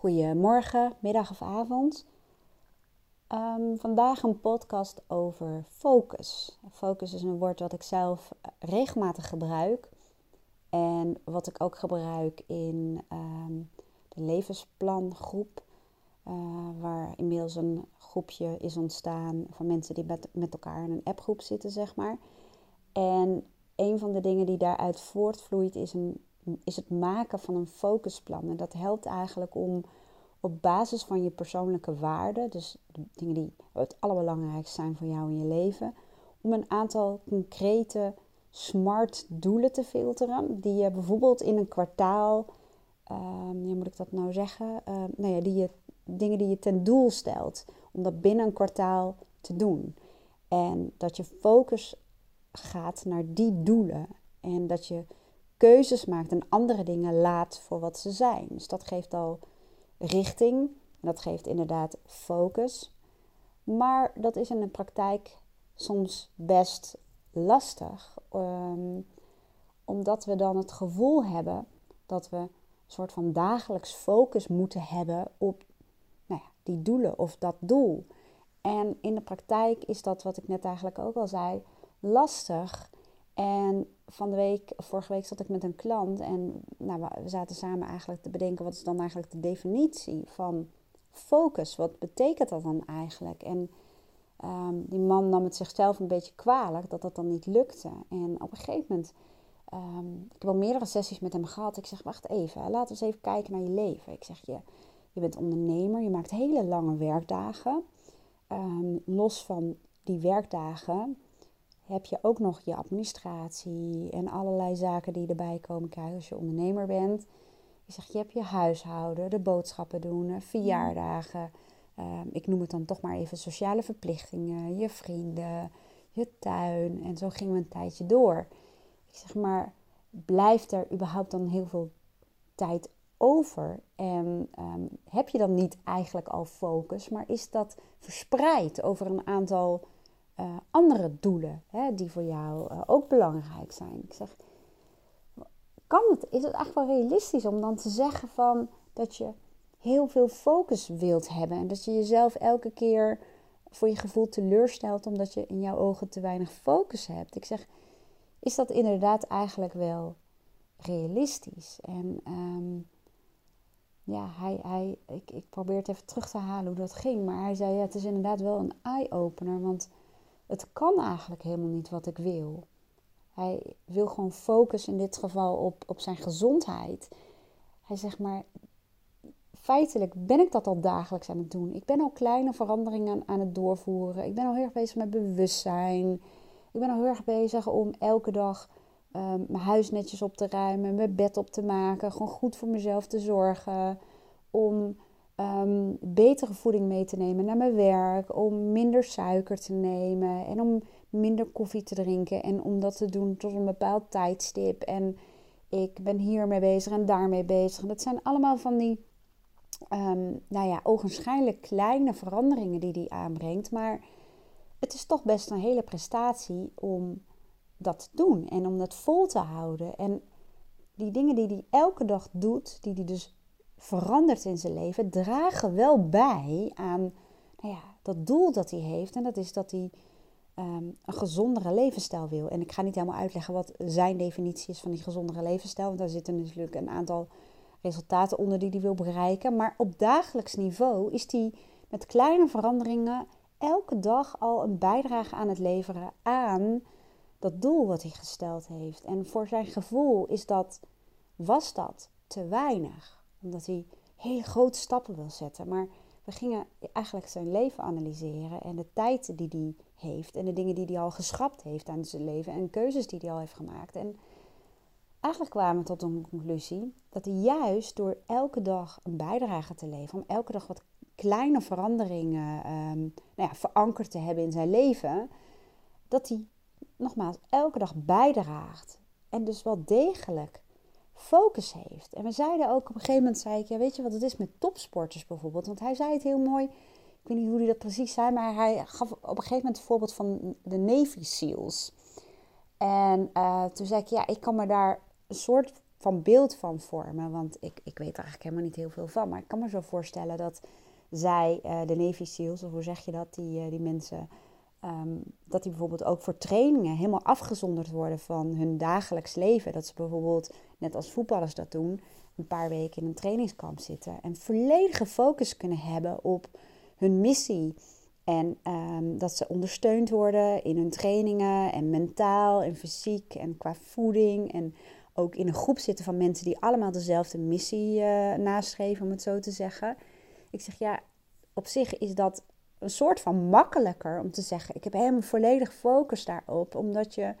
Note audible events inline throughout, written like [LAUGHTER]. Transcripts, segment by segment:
Goedemorgen, middag of avond. Ehm, vandaag een podcast over focus. Focus is een woord wat ik zelf regelmatig gebruik. En wat ik ook gebruik in um, de levensplangroep. Uh, waar inmiddels een groepje is ontstaan van mensen die met, met elkaar in een appgroep zitten, zeg maar. En een van de dingen die daaruit voortvloeit is een is het maken van een focusplan. En dat helpt eigenlijk om op basis van je persoonlijke waarden, dus de dingen die het allerbelangrijkste zijn voor jou in je leven, om een aantal concrete smart doelen te filteren, die je bijvoorbeeld in een kwartaal, uh, hoe moet ik dat nou zeggen, uh, nou ja, die je, dingen die je ten doel stelt, om dat binnen een kwartaal te doen. En dat je focus gaat naar die doelen en dat je keuzes maakt en andere dingen laat voor wat ze zijn. Dus dat geeft al richting dat geeft inderdaad focus. Maar dat is in de praktijk soms best lastig, um, omdat we dan het gevoel hebben dat we een soort van dagelijks focus moeten hebben op nou ja, die doelen of dat doel. En in de praktijk is dat, wat ik net eigenlijk ook al zei, lastig. En van de week, vorige week zat ik met een klant en nou, we zaten samen eigenlijk te bedenken wat is dan eigenlijk de definitie van focus? Wat betekent dat dan eigenlijk? En ehm, die man nam het zichzelf een beetje kwalijk dat dat dan niet lukte. En op een gegeven moment, um, ik heb al meerdere sessies met hem gehad. Ik zeg, wacht even, laten we eens even kijken naar je leven. Ik zeg, je, je bent ondernemer, je maakt hele lange werkdagen. Um, los van die werkdagen heb je ook nog je administratie en allerlei zaken die erbij komen kijken als je ondernemer bent. Je zegt, je hebt je huishouden, de boodschappen doen, verjaardagen. Ehm, ik noem het dan toch maar even sociale verplichtingen, je vrienden, je tuin. En zo gingen we een tijdje door. Ik zeg maar, blijft er überhaupt dan heel veel tijd over? En ehm, heb je dan niet eigenlijk al focus, maar is dat verspreid over een aantal uh, andere doelen hè, die voor jou uh, ook belangrijk zijn. Ik zeg, kan het, is het echt wel realistisch om dan te zeggen van dat je heel veel focus wilt hebben en dat je jezelf elke keer voor je gevoel teleurstelt omdat je in jouw ogen te weinig focus hebt? Ik zeg, is dat inderdaad eigenlijk wel realistisch? En um, ja, hij, hij, ik, ik probeer het even terug te halen hoe dat ging, maar hij zei ja, het is inderdaad wel een eye-opener, want het kan eigenlijk helemaal niet wat ik wil. Hij wil gewoon focus in dit geval op, op zijn gezondheid. Hij zegt maar, feitelijk ben ik dat al dagelijks aan het doen. Ik ben al kleine veranderingen aan het doorvoeren. Ik ben al heel erg bezig met bewustzijn. Ik ben al heel erg bezig om elke dag um, mijn huis netjes op te ruimen, mijn bed op te maken, gewoon goed voor mezelf te zorgen. Om um, betere voeding mee te nemen naar mijn werk, om minder suiker te nemen en om minder koffie te drinken en om dat te doen tot een bepaald tijdstip. En ik ben hiermee bezig en daarmee bezig. Dat zijn allemaal van die, um, nou ja, ogenschijnlijk kleine veranderingen die die aanbrengt. Maar het is toch best een hele prestatie om dat te doen en om dat vol te houden. En die dingen die hij elke dag doet, die hij dus verandert in zijn leven, dragen wel bij aan nou ja, dat doel dat hij heeft. En dat is dat hij ehm, een gezondere levensstijl wil. En ik ga niet helemaal uitleggen wat zijn definitie is van die gezondere levensstijl. Want daar zitten natuurlijk een aantal resultaten onder die hij wil bereiken. Maar op dagelijks niveau is hij met kleine veranderingen elke dag al een bijdrage aan het leveren aan dat doel wat hij gesteld heeft. En voor zijn gevoel is dat, was dat te weinig omdat hij hele grote stappen wil zetten. Maar we gingen eigenlijk zijn leven analyseren en de tijd die hij heeft en de dingen die hij al geschrapt heeft aan zijn leven en keuzes die hij al heeft gemaakt. En eigenlijk kwamen we tot een conclusie dat hij juist door elke dag een bijdrage te leveren, om elke dag wat kleine veranderingen um, nou ja, verankerd te hebben in zijn leven, dat hij nogmaals elke dag bijdraagt. En dus wel degelijk focus heeft. En we zeiden ook op een gegeven moment, zei ik, ja, weet je wat het is met topsporters bijvoorbeeld? Want hij zei het heel mooi, ik weet niet hoe hij dat precies zei, maar hij gaf op een gegeven moment het voorbeeld van de Navy SEALs. En uh, toen zei ik, ja, ik kan me daar een soort van beeld van vormen. Want ik, ik weet er eigenlijk helemaal niet heel veel van. Maar ik kan me zo voorstellen dat zij, uh, de Navy SEALs, of hoe zeg je dat, die, uh, die mensen, um, dat die bijvoorbeeld ook voor trainingen helemaal afgezonderd worden van hun dagelijks leven. Dat ze bijvoorbeeld, net als voetballers dat doen, een paar weken in een trainingskamp zitten en volledige focus kunnen hebben op hun missie. En um, dat ze ondersteund worden in hun trainingen en mentaal en fysiek en qua voeding. En ook in een groep zitten van mensen die allemaal dezelfde missie uh, nastreven, om het zo te zeggen. Ik zeg ja, op zich is dat een soort van makkelijker om te zeggen: ik heb helemaal volledig focus daarop, omdat je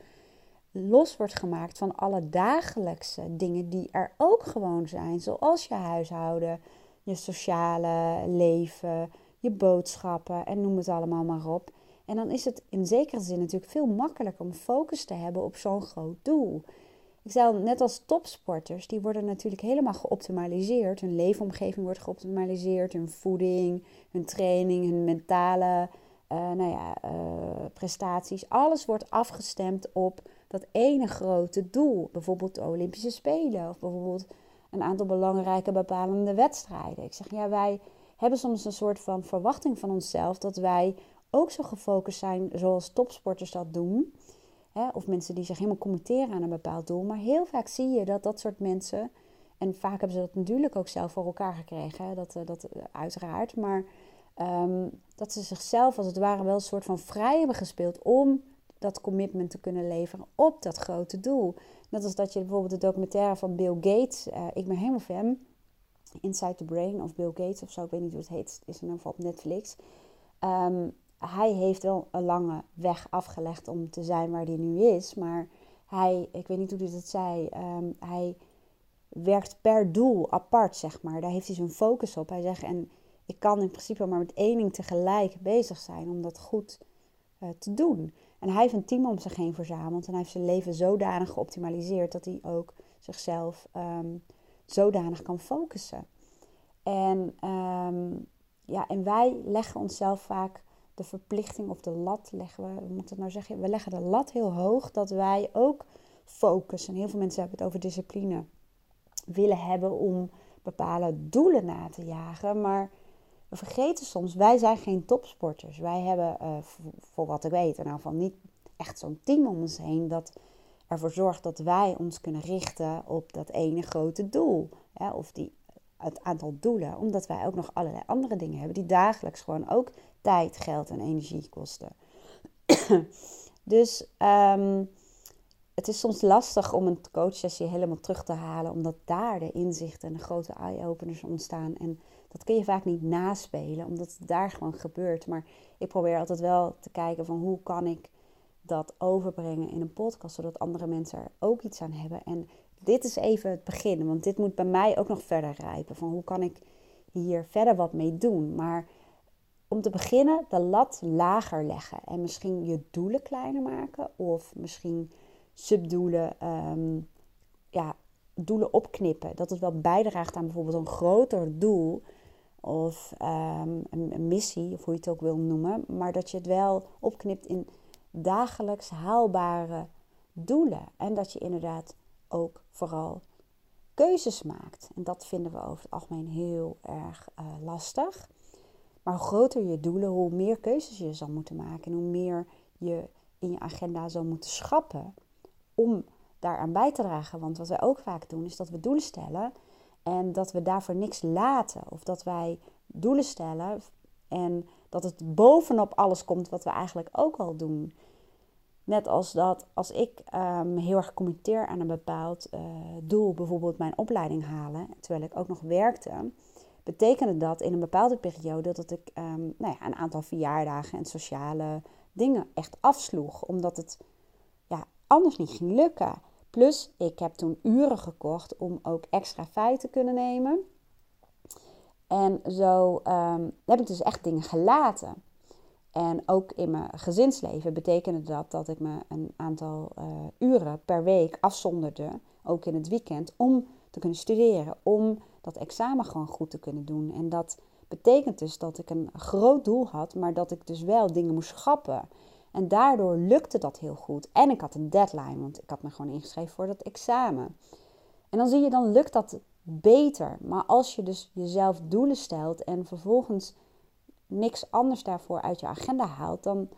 los wordt gemaakt van alle dagelijkse dingen die er ook gewoon zijn, zoals je huishouden, je sociale leven, je boodschappen en noem het allemaal maar op. En dan is het in zekere zin natuurlijk veel makkelijker om focus te hebben op zo'n groot doel. Ik zou net als topsporters, die worden natuurlijk helemaal geoptimaliseerd. Hun leefomgeving wordt geoptimaliseerd, hun voeding, hun training, hun mentale uh, nou ja, uh, prestaties. Alles wordt afgestemd op dat ene grote doel. Bijvoorbeeld de Olympische Spelen of bijvoorbeeld een aantal belangrijke bepalende wedstrijden. Ik zeg ja, wij hebben soms een soort van verwachting van onszelf dat wij ook zo gefocust zijn zoals topsporters dat doen. Hè? Of mensen die zich helemaal committeren aan een bepaald doel. Maar heel vaak zie je dat dat soort mensen, en vaak hebben ze dat natuurlijk ook zelf voor elkaar gekregen, dat, dat eh, uiteraard. Maar um, dat ze zichzelf als het ware wel een soort van vrij hebben gespeeld om dat commitment te kunnen leveren op dat grote doel. Net als dat je bijvoorbeeld de documentaire van Bill Gates, uh, ik ben helemaal fan, Inside the Brain of Bill Gates of zo, ik weet niet hoe het heet, is in ieder geval op Netflix. Um, hij heeft wel een lange weg afgelegd om te zijn waar hij nu is, maar hij, ik weet niet hoe hij dat zei, um, hij werkt per doel apart, zeg maar. Daar heeft hij zijn focus op. Hij zegt, en ik kan in principe maar met één ding tegelijk bezig zijn om dat goed uh, te doen. En hij heeft een team om zich heen verzameld en hij heeft zijn leven zodanig geoptimaliseerd dat hij ook zichzelf um, zodanig kan focussen. En, um, ja, en wij leggen onszelf vaak de verplichting of de lat leggen we, hoe moet het nou zeggen? We leggen de lat heel hoog dat wij ook focus, en heel veel mensen hebben het over discipline, willen hebben om bepaalde doelen na te jagen. Maar we vergeten soms, wij zijn geen topsporters. Wij hebben, uh, voor wat ik weet, in ieder niet echt zo'n team om ons heen dat ervoor zorgt dat wij ons kunnen richten op dat ene grote doel. Of die, het aantal doelen. Omdat wij ook nog allerlei andere dingen hebben die dagelijks gewoon ook tijd, geld en energie kosten. [CLEARS THROAT] dus um, het is soms lastig om een coachsessie helemaal terug te halen, omdat daar de inzichten en de grote eye-openers ontstaan. En dat kun je vaak niet naspelen, omdat het daar gewoon gebeurt. Maar ik probeer altijd wel te kijken van hoe kan ik dat overbrengen in een podcast, zodat andere mensen er ook iets aan hebben. En dit is even het begin, want dit moet bij mij ook nog verder rijpen. Van hoe kan ik hier verder wat mee doen? Maar om te beginnen de lat lager leggen en misschien je doelen kleiner maken of misschien subdoelen, um, ja, doelen opknippen. Dat het wel bijdraagt aan bijvoorbeeld een groter doel of um, een, een, missie, of hoe je het ook wil noemen. Maar dat je het wel opknipt in dagelijks haalbare doelen. En dat je inderdaad ook vooral keuzes maakt. En dat vinden we over het algemeen heel erg uh, lastig. Maar hoe groter je doelen, hoe meer keuzes je zal moeten maken. En hoe meer je in je agenda zal moeten schrappen om daaraan bij te dragen. Want wat wij ook vaak doen, is dat we doelen stellen en dat we daarvoor niks laten. Of dat wij doelen stellen en dat het bovenop alles komt wat we eigenlijk ook al doen. Net als dat als ik um, heel erg committeer aan een bepaald uh, doel, bijvoorbeeld mijn opleiding halen, terwijl ik ook nog werkte, betekende dat in een bepaalde periode dat ik um, nou ja, een aantal verjaardagen en sociale dingen echt afsloeg, omdat het ja, anders niet ging lukken. Plus, ik heb toen uren gekocht om ook extra vrij te kunnen nemen. En zo um, heb ik dus echt dingen gelaten. En ook in mijn gezinsleven betekende dat dat ik me een aantal uh, uren per week afzonderde, ook in het weekend, om te kunnen studeren, om dat examen gewoon goed te kunnen doen. En dat betekent dus dat ik een groot doel had, maar dat ik dus wel dingen moest schrappen. En daardoor lukte dat heel goed. En ik had een deadline, want ik had me gewoon ingeschreven voor dat examen. En dan zie je, dan lukt dat beter. Maar als je dus jezelf doelen stelt en vervolgens niks anders daarvoor uit je agenda haalt, dan,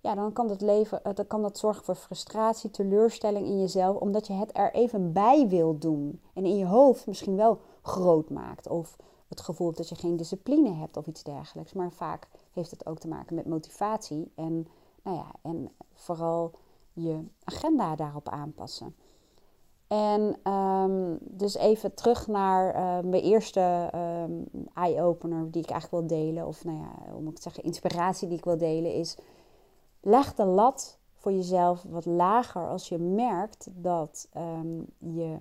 ja, dan kan dat leven, eh, dan kan dat zorgen voor frustratie, teleurstelling in jezelf, omdat je het er even bij wil doen. En in je hoofd misschien wel groot maakt. Of het gevoel dat je geen discipline hebt of iets dergelijks. Maar vaak heeft het ook te maken met motivatie en, nou ja, en vooral je agenda daarop aanpassen. En um, dus even terug naar uh, mijn eerste um, eye-opener die ik eigenlijk wil delen. Of nou ja, om te zeggen, inspiratie die ik wil delen is... Leg de lat voor jezelf wat lager als je merkt dat je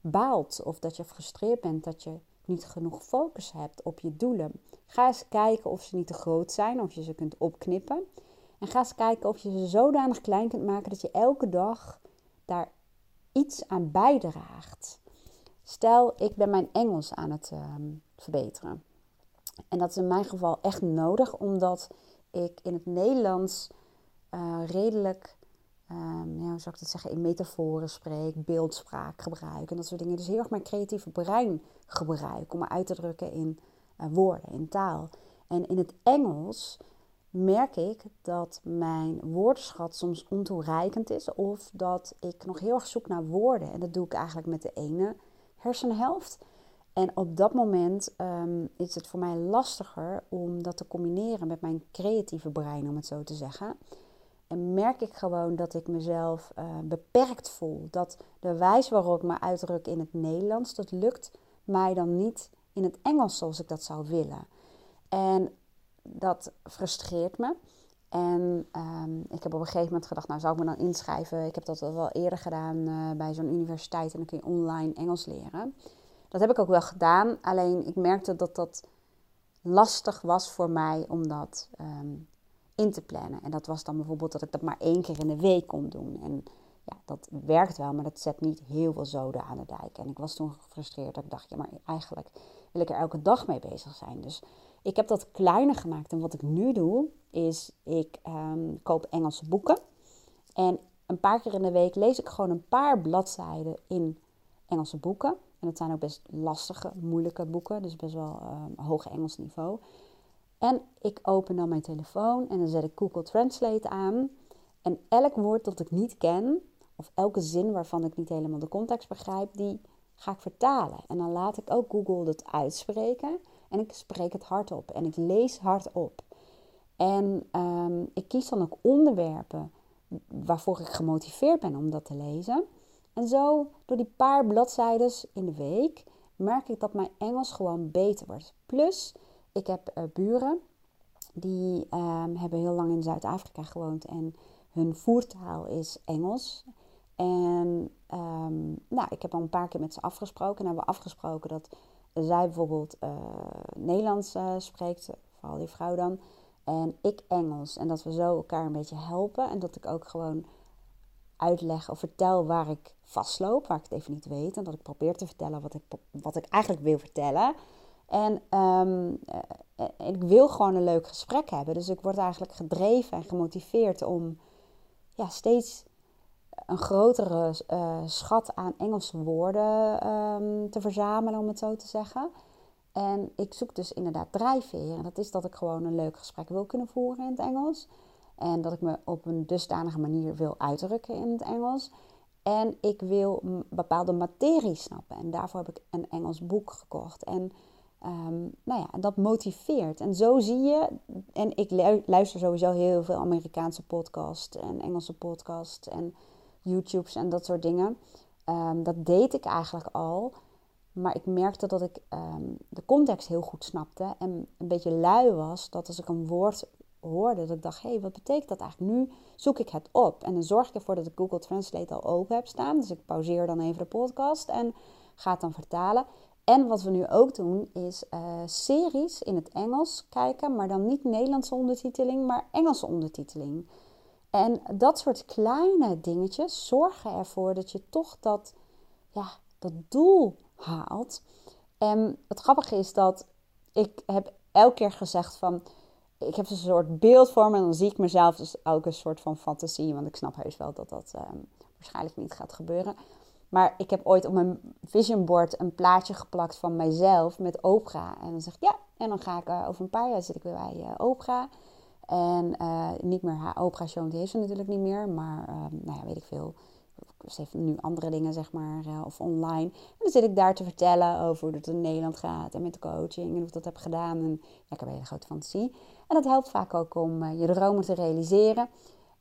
baalt of dat je gefrustreerd bent, dat je niet genoeg focus hebt op je doelen. Ga eens kijken of ze niet te groot zijn, of je ze kunt opknippen. En ga eens kijken of je ze zodanig klein kunt maken dat je elke dag daar iets aan bijdraagt. Stel, ik ben mijn Engels aan het uh, verbeteren. En dat is in mijn geval echt nodig, omdat ik in het Nederlands uh, redelijk, um, ja, hoe zou ik dat zeggen, in metaforen spreek, beeldspraak gebruik en dat soort dingen. Dus heel erg mijn creatieve brein gebruik om me uit te drukken in uh, woorden, in taal. En in het Engels merk ik dat mijn woordenschat soms ontoereikend is of dat ik nog heel erg zoek naar woorden. En dat doe ik eigenlijk met de ene hersenhelft. En op dat moment um, is het voor mij lastiger om dat te combineren met mijn creatieve brein, om het zo te zeggen. En merk ik gewoon dat ik mezelf uh, beperkt voel. Dat de wijze waarop ik me uitdruk in het Nederlands, dat lukt mij dan niet in het Engels zoals ik dat zou willen. En dat frustreert me. En um, ik heb op een gegeven moment gedacht, nou zou ik me dan inschrijven. Ik heb dat wel eerder gedaan uh, bij zo'n universiteit en dan kun je online Engels leren. Dat heb ik ook wel gedaan, alleen ik merkte dat dat lastig was voor mij om dat um, in te plannen. En dat was dan bijvoorbeeld dat ik dat maar één keer in de week kon doen. En ja, dat werkt wel, maar dat zet niet heel veel zoden aan de dijk. En ik was toen gefrustreerd dat ik dacht, ja, maar eigenlijk wil ik er elke dag mee bezig zijn. Dus ik heb dat kleiner gemaakt. En wat ik nu doe, is ik um, koop Engelse boeken. En een paar keer in de week lees ik gewoon een paar bladzijden in Engelse boeken. En dat zijn ook best lastige, moeilijke boeken. Dus best wel um, hoog Engels niveau. En ik open dan mijn telefoon en dan zet ik Google Translate aan. En elk woord dat ik niet ken, of elke zin waarvan ik niet helemaal de context begrijp, die ga ik vertalen. En dan laat ik ook Google dat uitspreken. En ik spreek het hardop en ik lees hardop. En um, ik kies dan ook onderwerpen waarvoor ik gemotiveerd ben om dat te lezen. En zo, door die paar bladzijden in de week, merk ik dat mijn Engels gewoon beter wordt. Plus, ik heb uh, buren die um, hebben heel lang in Zuid-Afrika gewoond en hun voertaal is Engels. En um, nou, ik heb al een paar keer met ze afgesproken en hebben we afgesproken dat zij bijvoorbeeld uh, Nederlands uh, spreekt, vooral die vrouw dan, en ik Engels. En dat we zo elkaar een beetje helpen en dat ik ook gewoon uitleg of vertel waar ik vastloop, waar ik het even niet weet. En dat ik probeer te vertellen wat ik, wat ik eigenlijk wil vertellen. En um, ik wil gewoon een leuk gesprek hebben. Dus ik word eigenlijk gedreven en gemotiveerd om ja, steeds een grotere uh, schat aan Engelse woorden um, te verzamelen, om het zo te zeggen. En ik zoek dus inderdaad drijfveer. En dat is dat ik gewoon een leuk gesprek wil kunnen voeren in het Engels. En dat ik me op een dusdanige manier wil uitdrukken in het Engels. En ik wil bepaalde materie snappen. En daarvoor heb ik een Engels boek gekocht. En um, nou ja, dat motiveert. En zo zie je, en ik luister sowieso heel veel Amerikaanse podcasts en Engelse podcasts en YouTubes en dat soort dingen. Um, dat deed ik eigenlijk al. Maar ik merkte dat ik um, de context heel goed snapte en een beetje lui was. Dat als ik een woord hoorde, dat ik dacht, hé, hey, wat betekent dat eigenlijk? Nu zoek ik het op. En dan zorg ik ervoor dat ik Google Translate al open heb staan. Dus ik pauzeer dan even de podcast en ga het dan vertalen. En wat we nu ook doen, is uh, series in het Engels kijken, maar dan niet Nederlandse ondertiteling, maar Engelse ondertiteling. En dat soort kleine dingetjes zorgen ervoor dat je toch dat, ja, dat doel haalt. En het grappige is dat ik heb elke keer gezegd van... Ik heb een soort beeld voor me en dan zie ik mezelf dus ook een soort van fantasie. Want ik snap heus wel dat dat um, waarschijnlijk niet gaat gebeuren. Maar ik heb ooit op mijn vision board een plaatje geplakt van mijzelf met Oprah. En dan zeg ik ja, en dan ga ik uh, over een paar jaar zit ik weer bij uh, Oprah. En uh, niet meer haar Oprah show, die heeft ze natuurlijk niet meer. Maar nou ja, weet ik veel. Ze heeft nu andere dingen, zeg maar, of online. En dan zit ik daar te vertellen over hoe het in Nederland gaat. En met de coaching en hoe ik dat heb gedaan. En ja, ik heb een hele grote fantasie. En dat helpt vaak ook om je dromen te realiseren.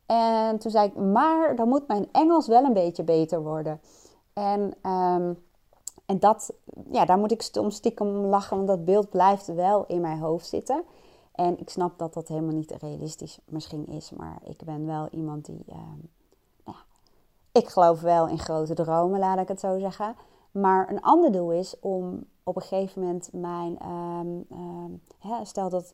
En toen zei ik, maar dan moet mijn Engels wel een beetje beter worden. En, um, en dat, ja, daar moet ik soms stiekem lachen, want dat beeld blijft wel in mijn hoofd zitten. En ik snap dat dat helemaal niet realistisch misschien is, maar ik ben wel iemand die, um, nou ja, ik geloof wel in grote dromen, laat ik het zo zeggen. Maar een ander doel is om op een gegeven moment mijn, um, stel dat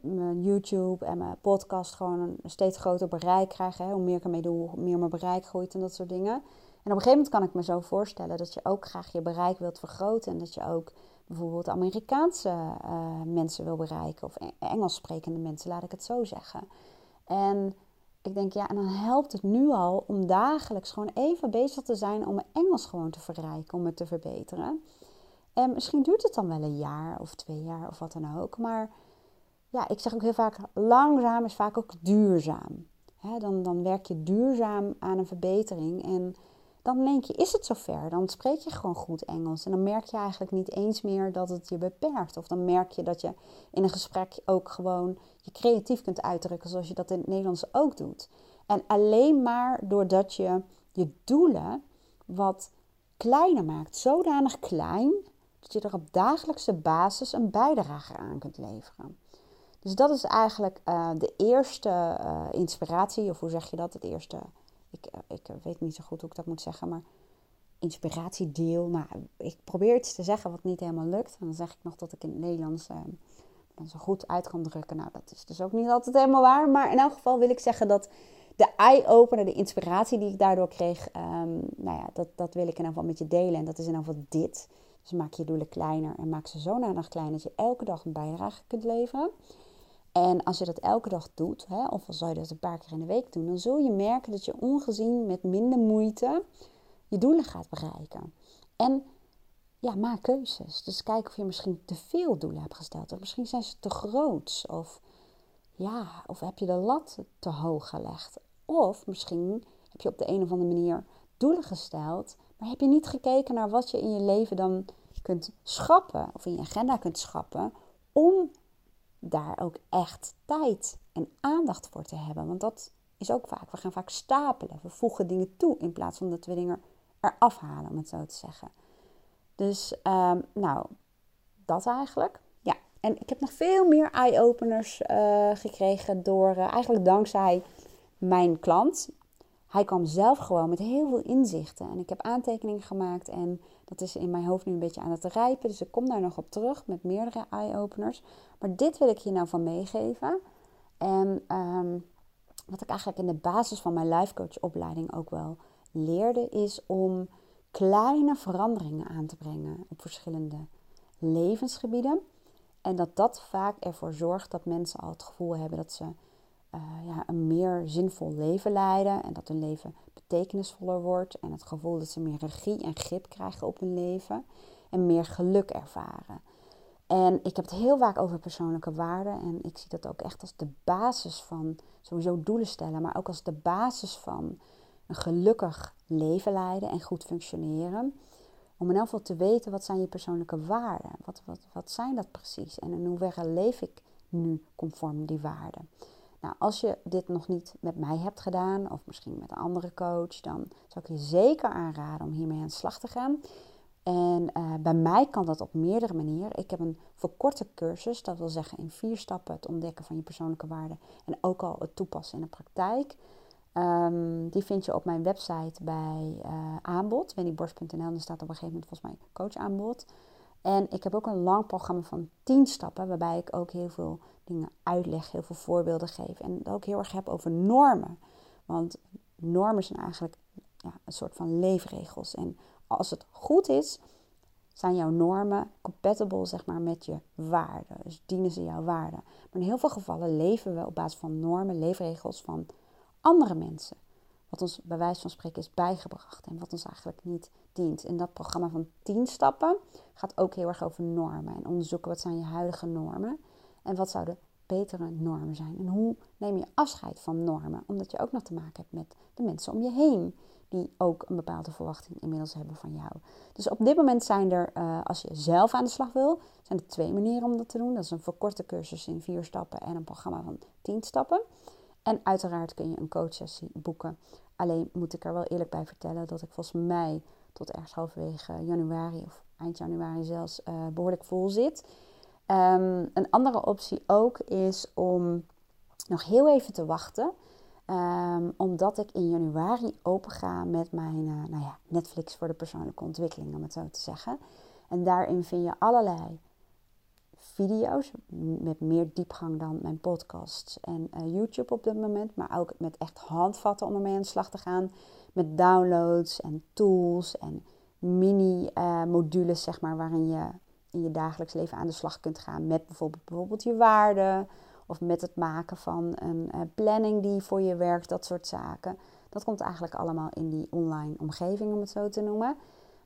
mijn YouTube en mijn podcast gewoon een steeds groter bereik krijgen. Hè. Hoe meer ik ermee doe, hoe meer mijn bereik groeit en dat soort dingen. En op een gegeven moment kan ik me zo voorstellen dat je ook graag je bereik wilt vergroten. En dat je ook bijvoorbeeld Amerikaanse uh, mensen wil bereiken. Of Engels sprekende mensen, laat ik het zo zeggen. En ik denk, ja, en dan helpt het nu al om dagelijks gewoon even bezig te zijn om mijn Engels gewoon te verrijken, om het te verbeteren. En misschien duurt het dan wel een jaar of twee jaar of wat dan ook. Maar ja, ik zeg ook heel vaak, langzaam is vaak ook duurzaam. dan, dan werk je duurzaam aan een verbetering. En dan denk je, is het zover? Dan spreek je gewoon goed Engels. En dan merk je eigenlijk niet eens meer dat het je beperkt. Of dan merk je dat je in een gesprek ook gewoon je creatief kunt uitdrukken, zoals je dat in het Nederlands ook doet. En alleen maar doordat je je doelen wat kleiner maakt, zodanig klein, dat je er op dagelijkse basis een bijdrage aan kunt leveren. Dus dat is eigenlijk uh, de eerste uh, inspiratie, of hoe zeg je dat? Het eerste, ik, uh, ik weet niet zo goed hoe ik dat moet zeggen, maar inspiratiedeel. Nou, ik probeer iets te zeggen wat niet helemaal lukt. En dan zeg ik nog dat ik in het Nederlands dan zo goed uit kan drukken. Nou, dat is dus ook niet altijd helemaal waar. Maar in elk geval wil ik zeggen dat de eye-opener, de inspiratie die ik daardoor kreeg, um, nou ja, dat, dat wil ik in ieder geval met je delen. En dat is in ieder geval dit. Dus maak je doelen kleiner en maak ze zo nadig klein dat je elke dag een bijdrage kunt leveren. En als je dat elke dag doet, hè, of al zou je dat een paar keer in de week doen, dan zul je merken dat je ongezien met minder moeite je doelen gaat bereiken. En ja, maak keuzes. Dus kijk of je misschien te veel doelen hebt gesteld. Of misschien zijn ze te groot. Of ja, of heb je de lat te hoog gelegd. Of misschien heb je op de een of andere manier doelen gesteld, maar heb je niet gekeken naar wat je in je leven dan kunt schrappen, of in je agenda kunt schrappen, om daar ook echt tijd en aandacht voor te hebben. Want dat is ook vaak, we gaan vaak stapelen. We voegen dingen toe in plaats van dat we dingen eraf halen, om het zo te zeggen. Dus, um, nou, dat eigenlijk. Ja, en ik heb nog veel meer eye-openers uh, gekregen door, uh, eigenlijk dankzij mijn klant. Hij kwam zelf gewoon met heel veel inzichten. En ik heb aantekeningen gemaakt en dat is in mijn hoofd nu een beetje aan het rijpen. Dus ik kom daar nog op terug met meerdere eye-openers. Maar dit wil ik je nou van meegeven. En um, wat ik eigenlijk in de basis van mijn life coach opleiding ook wel leerde, is om kleine veranderingen aan te brengen op verschillende levensgebieden. En dat dat vaak ervoor zorgt dat mensen al het gevoel hebben dat ze uh, ja, een meer zinvol leven leiden. En dat hun leven betekenisvoller wordt. En het gevoel dat ze meer regie en grip krijgen op hun leven. En meer geluk ervaren. En ik heb het heel vaak over persoonlijke waarden. En ik zie dat ook echt als de basis van sowieso doelen stellen. Maar ook als de basis van een gelukkig leven leiden en goed functioneren. Om in elk geval te weten wat zijn je persoonlijke waarden. Wat, wat, wat zijn dat precies? En in hoeverre leef ik nu conform die waarden? Nou, als je dit nog niet met mij hebt gedaan, of misschien met een andere coach, dan zou ik je zeker aanraden om hiermee aan de slag te gaan. En uh, bij mij kan dat op meerdere manieren. Ik heb een verkorte cursus, dat wil zeggen in vier stappen het ontdekken van je persoonlijke waarden en ook al het toepassen in de praktijk. Um, die vind je op mijn website bij uh, aanbod, wendyborst.nl. Daar staat op een gegeven moment volgens mij coachaanbod. En ik heb ook een lang programma van 10 stappen, waarbij ik ook heel veel dingen uitleg, heel veel voorbeelden geef. En het ook heel erg heb over normen. Want normen zijn eigenlijk ja, een soort van leefregels. En als het goed is, zijn jouw normen compatible zeg maar, met je waarden. Dus dienen ze jouw waarden. Maar in heel veel gevallen leven we op basis van normen, leefregels van andere mensen. wat ons bij wijze van spreken is bijgebracht en wat ons eigenlijk niet dient. In dat programma van 10 stappen gaat ook heel erg over normen en onderzoeken wat zijn je huidige normen en wat zouden betere normen zijn. En hoe neem je afscheid van normen, omdat je ook nog te maken hebt met de mensen om je heen die ook een bepaalde verwachting inmiddels hebben van jou. Dus op dit moment zijn er, uh, als je zelf aan de slag wil, zijn er twee manieren om dat te doen. Dat is een verkorte cursus in vier stappen en een programma van tien stappen. En uiteraard kun je een coachsessie boeken. Alleen moet ik er wel eerlijk bij vertellen dat ik volgens mij tot ergens halverwege januari of eind januari zelfs uh, behoorlijk vol zit. Um, een andere optie ook is om nog heel even te wachten. Um, omdat ik in januari open ga met mijn uh, nou ja, Netflix voor de persoonlijke ontwikkeling, om het zo te zeggen. En daarin vind je allerlei video's met meer diepgang dan mijn podcasts en uh, YouTube op dit moment. Maar ook met echt handvatten om ermee aan de slag te gaan. Met downloads en tools en mini-modules, zeg maar, waarin je in je dagelijks leven aan de slag kunt gaan. Met bijvoorbeeld, bijvoorbeeld je waarden of met het maken van een uh, planning die voor je werkt, dat soort zaken. Dat komt eigenlijk allemaal in die online omgeving, om het zo te noemen.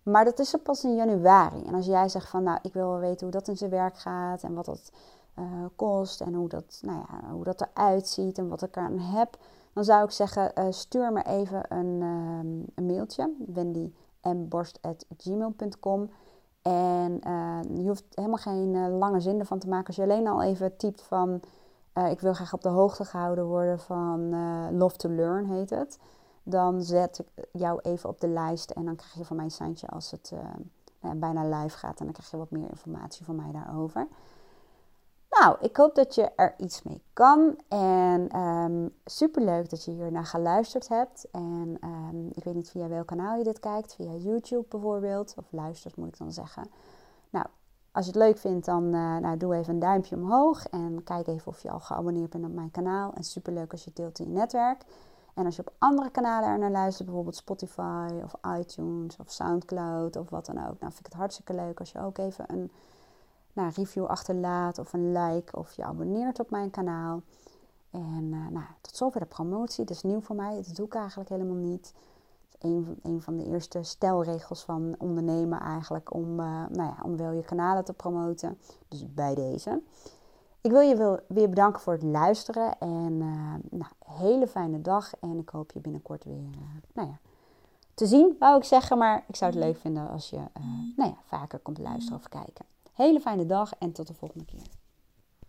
Maar dat is er pas in januari. En als jij zegt van, nou, ik wil wel weten hoe dat in zijn werk gaat en wat dat uh, kost en hoe dat, nou ja, hoe dat eruit ziet en wat ik eraan heb, dan zou ik zeggen, uh, stuur me even een, um, een mailtje, wendyborst.gmail.com. En uh, je hoeft helemaal geen lange zin ervan te maken. Als je alleen al even typt van, ik wil graag op de hoogte gehouden worden van Love to Learn heet het dan zet ik jou even op de lijst en dan krijg je van mij een seintje als het uh, bijna live gaat. En dan krijg je wat meer informatie van mij daarover. Nou, ik hoop dat je er iets mee kan. En um, superleuk dat je hier naar geluisterd hebt. En um, ik weet niet via welk kanaal je dit kijkt. Via YouTube bijvoorbeeld. Of luistert moet ik dan zeggen. Nou, als je het leuk vindt, dan uh, nou, doe even een duimpje omhoog. En kijk even of je al geabonneerd bent op mijn kanaal. En superleuk als je het deelt in je netwerk. En als je op andere kanalen er naar luistert, bijvoorbeeld Spotify of iTunes of Soundcloud of wat dan ook, nou vind ik het hartstikke leuk als je ook even een nou, review achterlaat of een like of je abonneert op mijn kanaal. En uh, nou, tot zover de promotie. Dat is nieuw voor mij. Dat doe ik eigenlijk helemaal niet. Het is een, een van de eerste stelregels van ondernemen eigenlijk om, uh, nou ja, om wel je kanalen te promoten. Dus bij deze. Ik wil je weer bedanken voor het luisteren en uh, nou, hele fijne dag. En ik hoop je binnenkort weer nou ja, te zien, wou ik zeggen. Maar ik zou het leuk vinden als je uh, nou ja, vaker komt luisteren of kijken. Hele fijne dag en tot de volgende keer.